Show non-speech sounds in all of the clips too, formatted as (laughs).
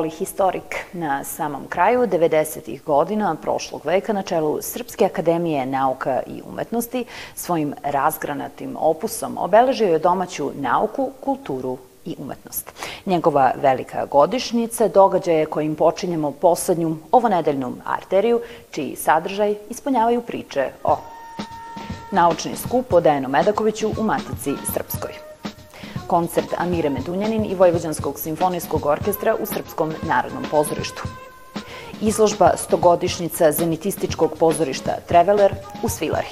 polihistorik na samom kraju 90. godina prošlog veka na čelu Srpske akademije nauka i umetnosti svojim razgranatim opusom obeležio je domaću nauku, kulturu i umetnost. Njegova velika godišnjica događaje kojim počinjemo poslednju ovonedeljnu arteriju, čiji sadržaj ispunjavaju priče o naučni skup o Dejanu Medakoviću u Matici Srpskoj. Koncert Amire Medunjanin i Vojvođanskog simfonijskog orkestra u Srpskom narodnom pozorištu. Izložba stogodišnjica zenitističkog pozorišta Treveler u Svilari.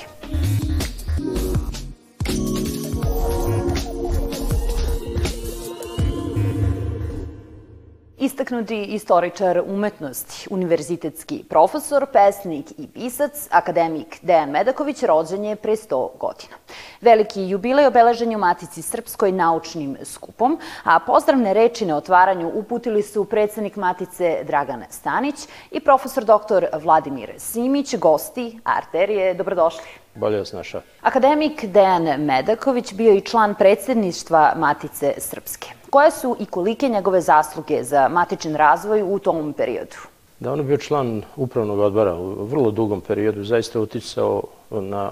Istaknuti istoričar umetnosti, univerzitetski profesor, pesnik i pisac, akademik Dejan Medaković rođen je pre 100 godina. Veliki jubilej obeležen je u Matici Srpskoj naučnim skupom, a pozdravne reči na otvaranju uputili su predsednik Matice Dragan Stanić i profesor doktor Vladimir Simić, gosti Arterije. Dobrodošli. Bolje vas našao. Akademik Dejan Medaković bio i član predsedništva Matice Srpske. Koje su i kolike njegove zasluge za matičan razvoj u tom periodu? Da, on je bio član upravnog odbora u vrlo dugom periodu, zaista uticao na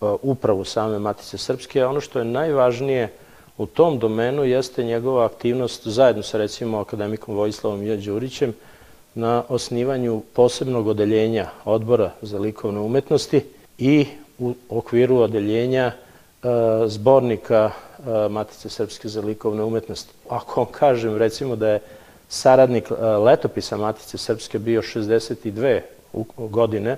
uh, upravu same Matice Srpske, a ono što je najvažnije u tom domenu jeste njegova aktivnost zajedno sa recimo akademikom Vojislavom J. Đurićem na osnivanju posebnog odeljenja odbora za likovne umetnosti i u okviru odeljenja uh, zbornika Matice Srpske za likovne umetnosti. Ako vam kažem, recimo da je saradnik letopisa Matice Srpske bio 62 godine,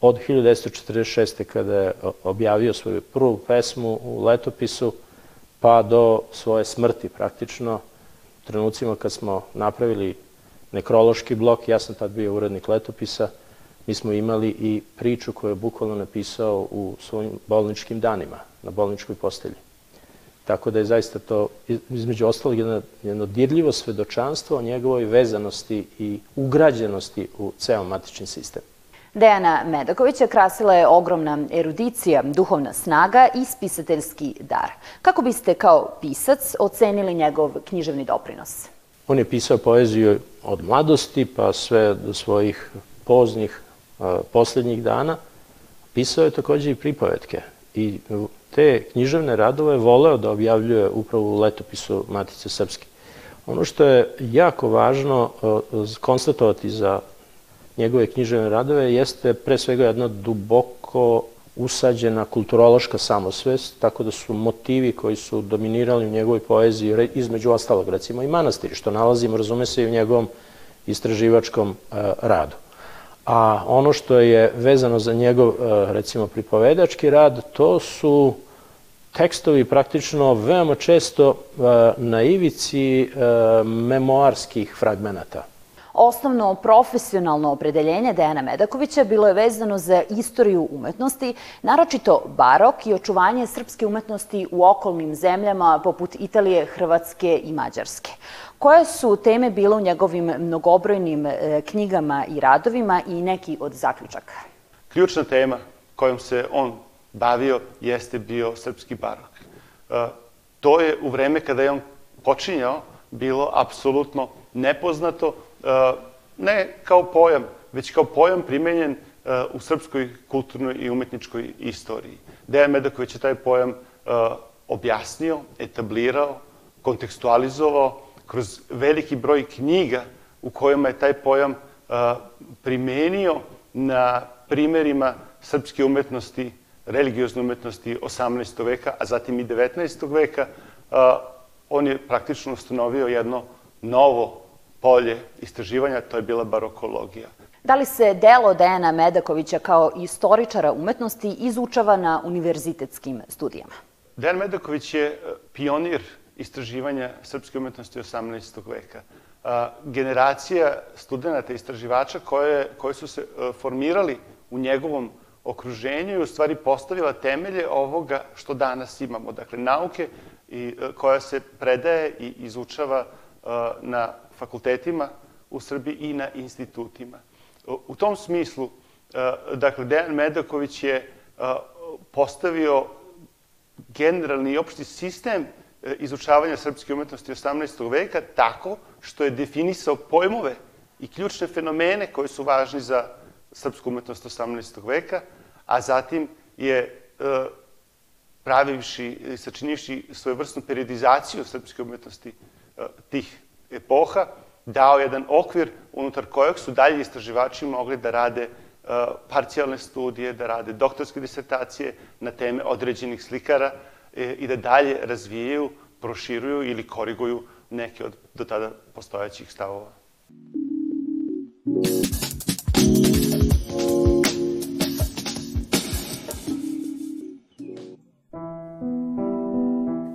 od 1946. kada je objavio svoju prvu pesmu u letopisu, pa do svoje smrti praktično, trenucima kad smo napravili nekrološki blok, ja sam tad bio urednik letopisa, mi smo imali i priču koju je bukvalno napisao u svojim bolničkim danima, na bolničkoj postelji. Tako da je zaista to, između ostalog, jedno, jedno dirljivo svedočanstvo o njegovoj vezanosti i ugrađenosti u ceo matični sistem. Dejana Medakovića krasila je ogromna erudicija, duhovna snaga i spisateljski dar. Kako biste kao pisac ocenili njegov književni doprinos? On je pisao poeziju od mladosti pa sve do svojih poznih poslednjih dana. Pisao je takođe i pripovetke i te književne radove voleo da objavljuje upravo u letopisu Matice Srpske. Ono što je jako važno konstatovati za njegove književne radove jeste pre svega jedna duboko usađena kulturološka samosvest, tako da su motivi koji su dominirali u njegovoj poeziji, između ostalog recimo i manastiri, što nalazimo, razume se, i u njegovom istraživačkom radu. A ono što je vezano za njegov, e, recimo, pripovedački rad, to su tekstovi praktično veoma često e, na ivici e, memoarskih fragmenata. Osnovno profesionalno opredeljenje Dejana Medakovića bilo je vezano za istoriju umetnosti, naročito barok i očuvanje srpske umetnosti u okolnim zemljama poput Italije, Hrvatske i Mađarske. Koje su teme bile u njegovim mnogobrojnim e, knjigama i radovima i neki od zaključaka? Ključna tema kojom se on bavio jeste bio srpski barok. E, to je u vreme kada je on počinjao bilo apsolutno nepoznato, ne kao pojam, već kao pojam primenjen u srpskoj kulturnoj i umetničkoj istoriji. Dejan Medaković je taj pojam objasnio, etablirao, kontekstualizovao kroz veliki broj knjiga u kojima je taj pojam primenio na primerima srpske umetnosti, religiozne umetnosti 18. veka, a zatim i 19. veka, on je praktično ustanovio jedno novo polje istraživanja, to je bila barokologija. Da li se delo Dejana Medakovića kao istoričara umetnosti izučava na univerzitetskim studijama? Dejan Medaković je pionir istraživanja srpske umetnosti 18. veka. Generacija studenta istraživača koje, koje su se e, formirali u njegovom okruženju i u stvari postavila temelje ovoga što danas imamo. Dakle, nauke i, e, koja se predaje i izučava e, na fakultetima u Srbiji i na institutima. U tom smislu, dakle, Dejan Medaković je postavio generalni i opšti sistem E, izučavanja srpske umetnosti 18. veka tako što je definisao pojmove i ključne fenomene koji su važni za srpsku umetnost 18. veka, a zatim je e, pravivši, sačinivši svojevrsnu periodizaciju srpske umetnosti tih epoha, dao jedan okvir unutar kojeg su dalje istraživači mogli da rade e, parcijalne studije, da rade doktorske disertacije na teme određenih slikara i da dalje razvijaju, proširuju ili koriguju neke od do tada postojećih stavova.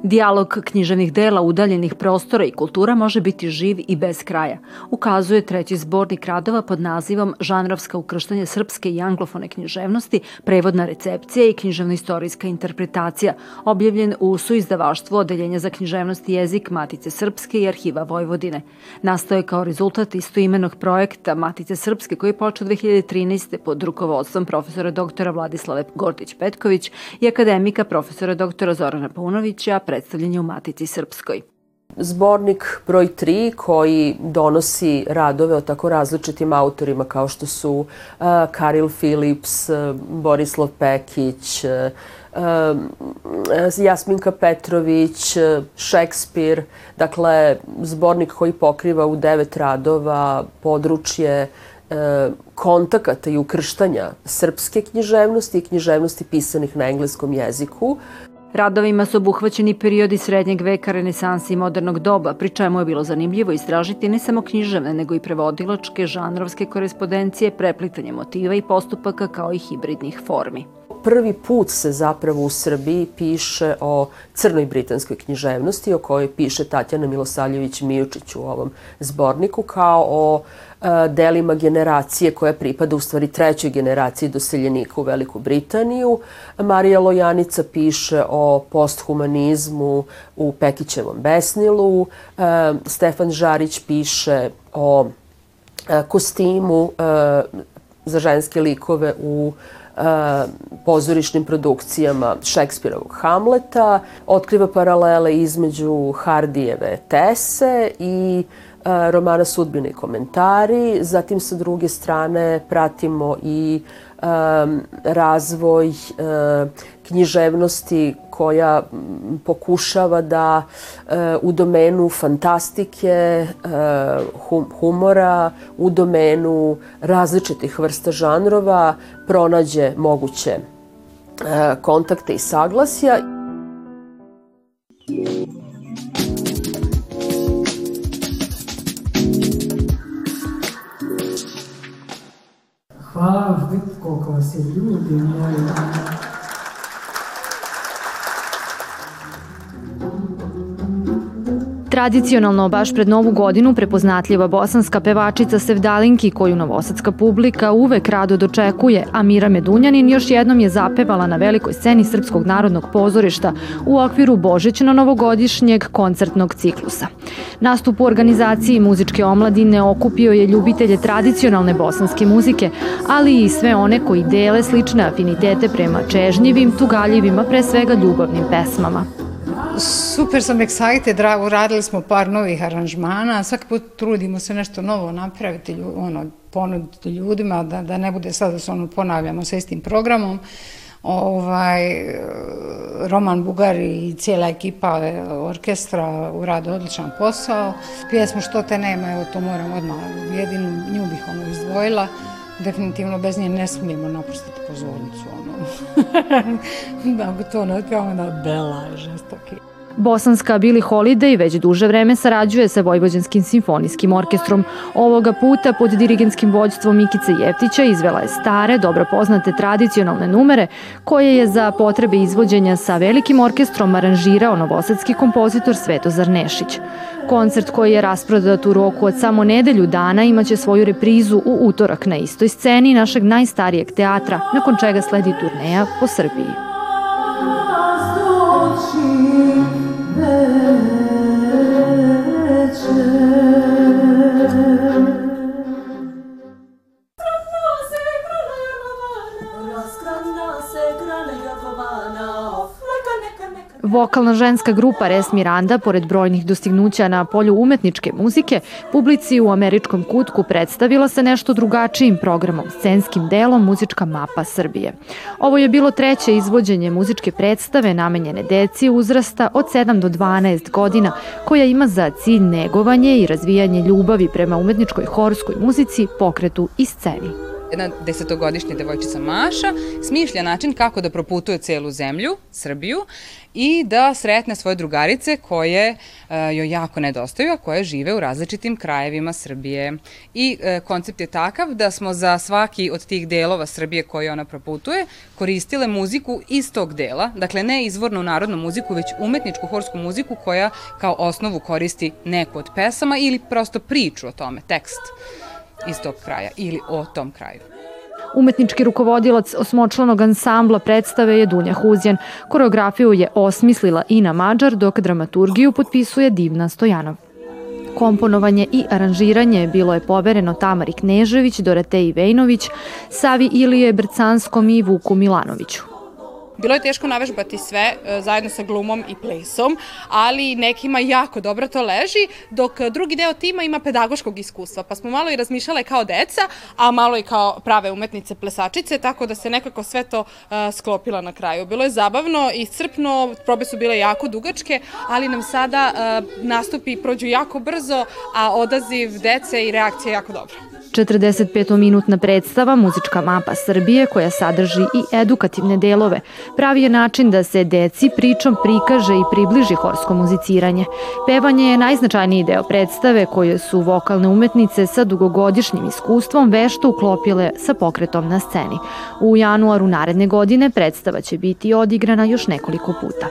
Dijalog književnih dela udaljenih prostora i kultura može biti živ i bez kraja, ukazuje treći zbornik radova pod nazivom Žanrovska ukrštanje srpske i anglofone književnosti, prevodna recepcija i književno-istorijska interpretacija, objavljen u suizdavaštvu Odeljenja za književnost i jezik Matice Srpske i Arhiva Vojvodine. Nastao je kao rezultat istoimenog projekta Matice Srpske koji je počeo 2013. pod rukovodstvom profesora doktora Vladislave Gordić-Petković i akademika profesora doktora Zorana Paunovića, predstavljanje u Matici Srpskoj. Zbornik broj 3 koji donosi radove o tako različitim autorima kao što su uh, Karil Philips, uh, Borislav Pekić, uh, Jasminka Petrović, Šekspir, dakle zbornik koji pokriva u devet radova područje kontakata i ukrštanja srpske književnosti i književnosti pisanih na engleskom jeziku. Radovima su obuhvaćeni periodi srednjeg veka, renesansi i modernog doba, pri čemu je bilo zanimljivo istražiti ne samo književne, nego i prevodilačke, žanrovske korespondencije, preplitanje motiva i postupaka kao i hibridnih formi prvi put se zapravo u Srbiji piše o crnoj britanskoj književnosti, o kojoj piše Tatjana Milosavljević Mijučić u ovom zborniku, kao o e, delima generacije koja pripada u stvari trećoj generaciji doseljenika u Veliku Britaniju. Marija Lojanica piše o posthumanizmu u Pekićevom besnilu. E, Stefan Žarić piše o e, kostimu za ženske likove u pozorišnim produkcijama Šekspirovog Hamleta, otkriva paralele između Hardijeve Tese i romana Sudbine i komentari. Zatim sa druge strane pratimo i um, razvoj uh, književnosti koja pokušava da uh, u domenu fantastike, uh, humora, u domenu različitih vrsta žanrova pronađe moguće uh, kontakte i saglasja. Hvala, vidite koliko vas je ljudi, moji. Tradicionalno, baš pred Novu godinu, prepoznatljiva bosanska pevačica Sevdalinki, koju novosadska publika uvek rado dočekuje, a Mira Medunjanin još jednom je zapevala na velikoj sceni Srpskog narodnog pozorišta u okviru božićno-novogodišnjeg koncertnog ciklusa. Nastup u organizaciji muzičke omladine okupio je ljubitelje tradicionalne bosanske muzike, ali i sve one koji dele slične afinitete prema čežnjivim, tugaljivim, pre svega ljubavnim pesmama super sam excited, drago, radili smo par novih aranžmana, svaki put trudimo se nešto novo napraviti, ono, ponuditi ljudima, da, da ne bude sad da se ono ponavljamo sa istim programom. Ovaj, Roman Bugar i cijela ekipa orkestra urade odličan posao. Pjesmu Što te nema, evo to moram odmah, jedinu nju bih ono izdvojila. Definitivno bez nje ne smijemo napustiti pozornicu. Ono. (laughs) da, to ne otpjevamo da bela je žestoki. Bosanska Billy Holiday već duže vreme sarađuje sa Vojvođanskim simfonijskim orkestrom. Ovoga puta pod dirigenskim vođstvom Mikice Jeftića izvela je stare, dobro poznate tradicionalne numere koje je za potrebe izvođenja sa velikim orkestrom aranžirao novosadski kompozitor Svetozar Nešić. Koncert koji je rasprodat u roku od samo nedelju dana imaće svoju reprizu u utorak na istoj sceni našeg najstarijeg teatra, nakon čega sledi turneja po Srbiji. Vokalna ženska grupa Res Miranda, pored brojnih dostignuća na polju umetničke muzike, publici u američkom kutku predstavila se nešto drugačijim programom, scenskim delom Muzička mapa Srbije. Ovo je bilo treće izvođenje muzičke predstave namenjene deci uzrasta od 7 do 12 godina, koja ima za cilj negovanje i razvijanje ljubavi prema umetničkoj horskoj muzici, pokretu i sceni jedna desetogodišnja devojčica Maša smišlja način kako da proputuje celu zemlju, Srbiju, i da sretne svoje drugarice koje uh, joj jako nedostaju, a koje žive u različitim krajevima Srbije. I uh, koncept je takav da smo za svaki od tih delova Srbije koje ona proputuje koristile muziku iz tog dela, dakle ne izvornu narodnu muziku, već umetničku horsku muziku koja kao osnovu koristi neku od pesama ili prosto priču o tome, tekst iz tog kraja ili o tom kraju. Umetnički rukovodilac osmočlanog ansambla predstave je Dunja Huzjan. Koreografiju je osmislila Ina Mađar, dok dramaturgiju potpisuje Divna Stojanov. Komponovanje i aranžiranje bilo je povereno Tamari Knežević, Doroteji Vejnović, Savi Ilije Brcanskom i Vuku Milanoviću. Bilo je teško navežbati sve e, zajedno sa glumom i plesom, ali nekima jako dobro to leži, dok drugi deo tima ima pedagoškog iskustva, pa smo malo i razmišljale kao deca, a malo i kao prave umetnice plesačice, tako da se nekako sve to uh, sklopila na kraju. Bilo je zabavno i crpno, probe su bile jako dugačke, ali nam sada uh, nastupi prođu jako brzo, a odaziv dece i reakcija jako dobro. 45-minutna predstava Muzička mapa Srbije koja sadrži i edukativne delove pravi je način da se deci pričom prikaže i približi horsko muziciranje. Pevanje je najznačajniji deo predstave koje su vokalne umetnice sa dugogodišnjim iskustvom vešto uklopile sa pokretom na sceni. U januaru naredne godine predstava će biti odigrana još nekoliko puta.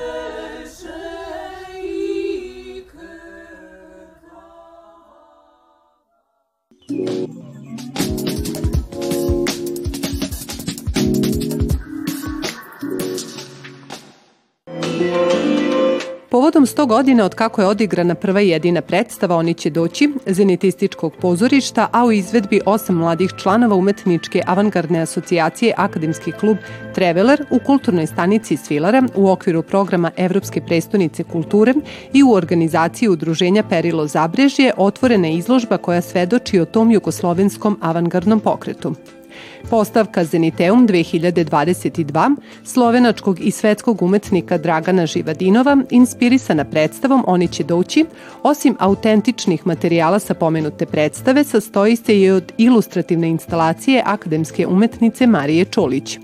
Povodom 100 godina od kako je odigrana prva i jedina predstava Oni će doći, zenitističkog pozorišta, a u izvedbi osam mladih članova umetničke avangardne asocijacije Akademski klub Treveler u kulturnoj stanici Svilara u okviru programa Evropske prestonice kulture i u organizaciji udruženja Perilo Zabrežje otvorena izložba koja svedoči o tom jugoslovenskom avangardnom pokretu. Postavka Zeniteum 2022 slovenačkog i svetskog umetnika Dragana Živadinova, inspirisana predstavom Oni će doći, osim autentičnih materijala sa pomenute predstave, sastoji se i od ilustrativne instalacije akademske umetnice Marije Čolić.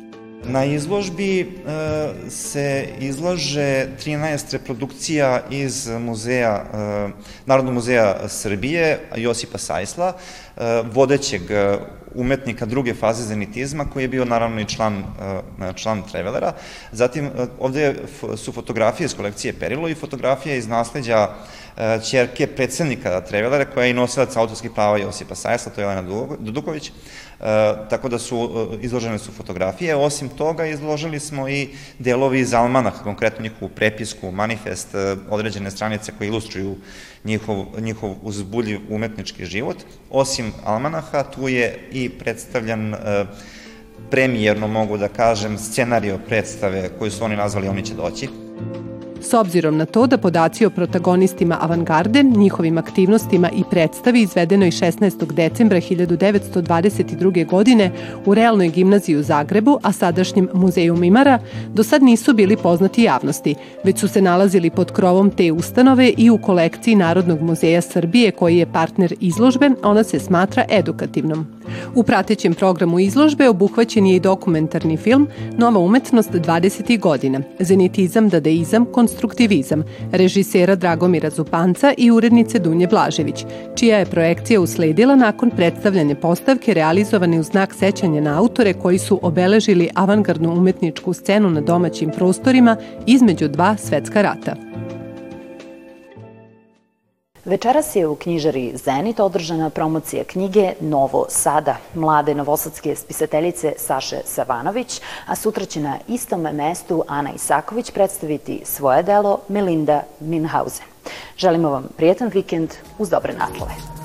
Na izložbi e, se izlaže 13 reprodukcija iz muzeja, e, Narodnog muzeja Srbije, Josipa Sajsla, e, vodećeg umetnika druge faze zenitizma, koji je bio naravno i član, član Trevelera. Zatim, ovde su fotografije iz kolekcije Perilo i fotografije iz nasledđa čerke predsednika Trevelera, koja je i nosilac autorskih prava Josipa Sajsla, to je Jelena Duduković. E, tako da su, e, izložene su fotografije. Osim toga, izložili smo i delovi iz Almanaha, konkretno njihovu prepisku, manifest, e, određene stranice koje ilustruju njihov, njihov uzbuljiv umetnički život. Osim Almanaha, tu je i predstavljan premijerno, mogu da kažem, scenario predstave koju su oni nazvali Oni će doći. S obzirom na to da podaci o protagonistima avangarde, njihovim aktivnostima i predstavi izvedenoj 16. decembra 1922. godine u realnoj gimnaziji u Zagrebu, a sadašnjem muzeju Mimara, do sad nisu bili poznati javnosti, već su se nalazili pod krovom te ustanove i u kolekciji Narodnog muzeja Srbije koji je partner izložbe, ona se smatra edukativnom. U pratećem programu izložbe obuhvaćen je i dokumentarni film Nova umetnost 20. godina, zenitizam, dadaizam, konstruktivizam, režisera Dragomira Zupanca i urednice Dunje Blažević, čija je projekcija usledila nakon predstavljanja postavke realizovane u znak sećanja na autore koji su obeležili avangardnu umetničku scenu na domaćim prostorima između dva svetska rata. Večeras je u knjižari Zenit održana promocija knjige Novo Sada, mlade novosadske spisateljice Saše Savanović, a sutra će na istom mestu Ana Isaković predstaviti svoje delo Melinda Minhausen. Želimo vam prijetan vikend uz dobre natlove.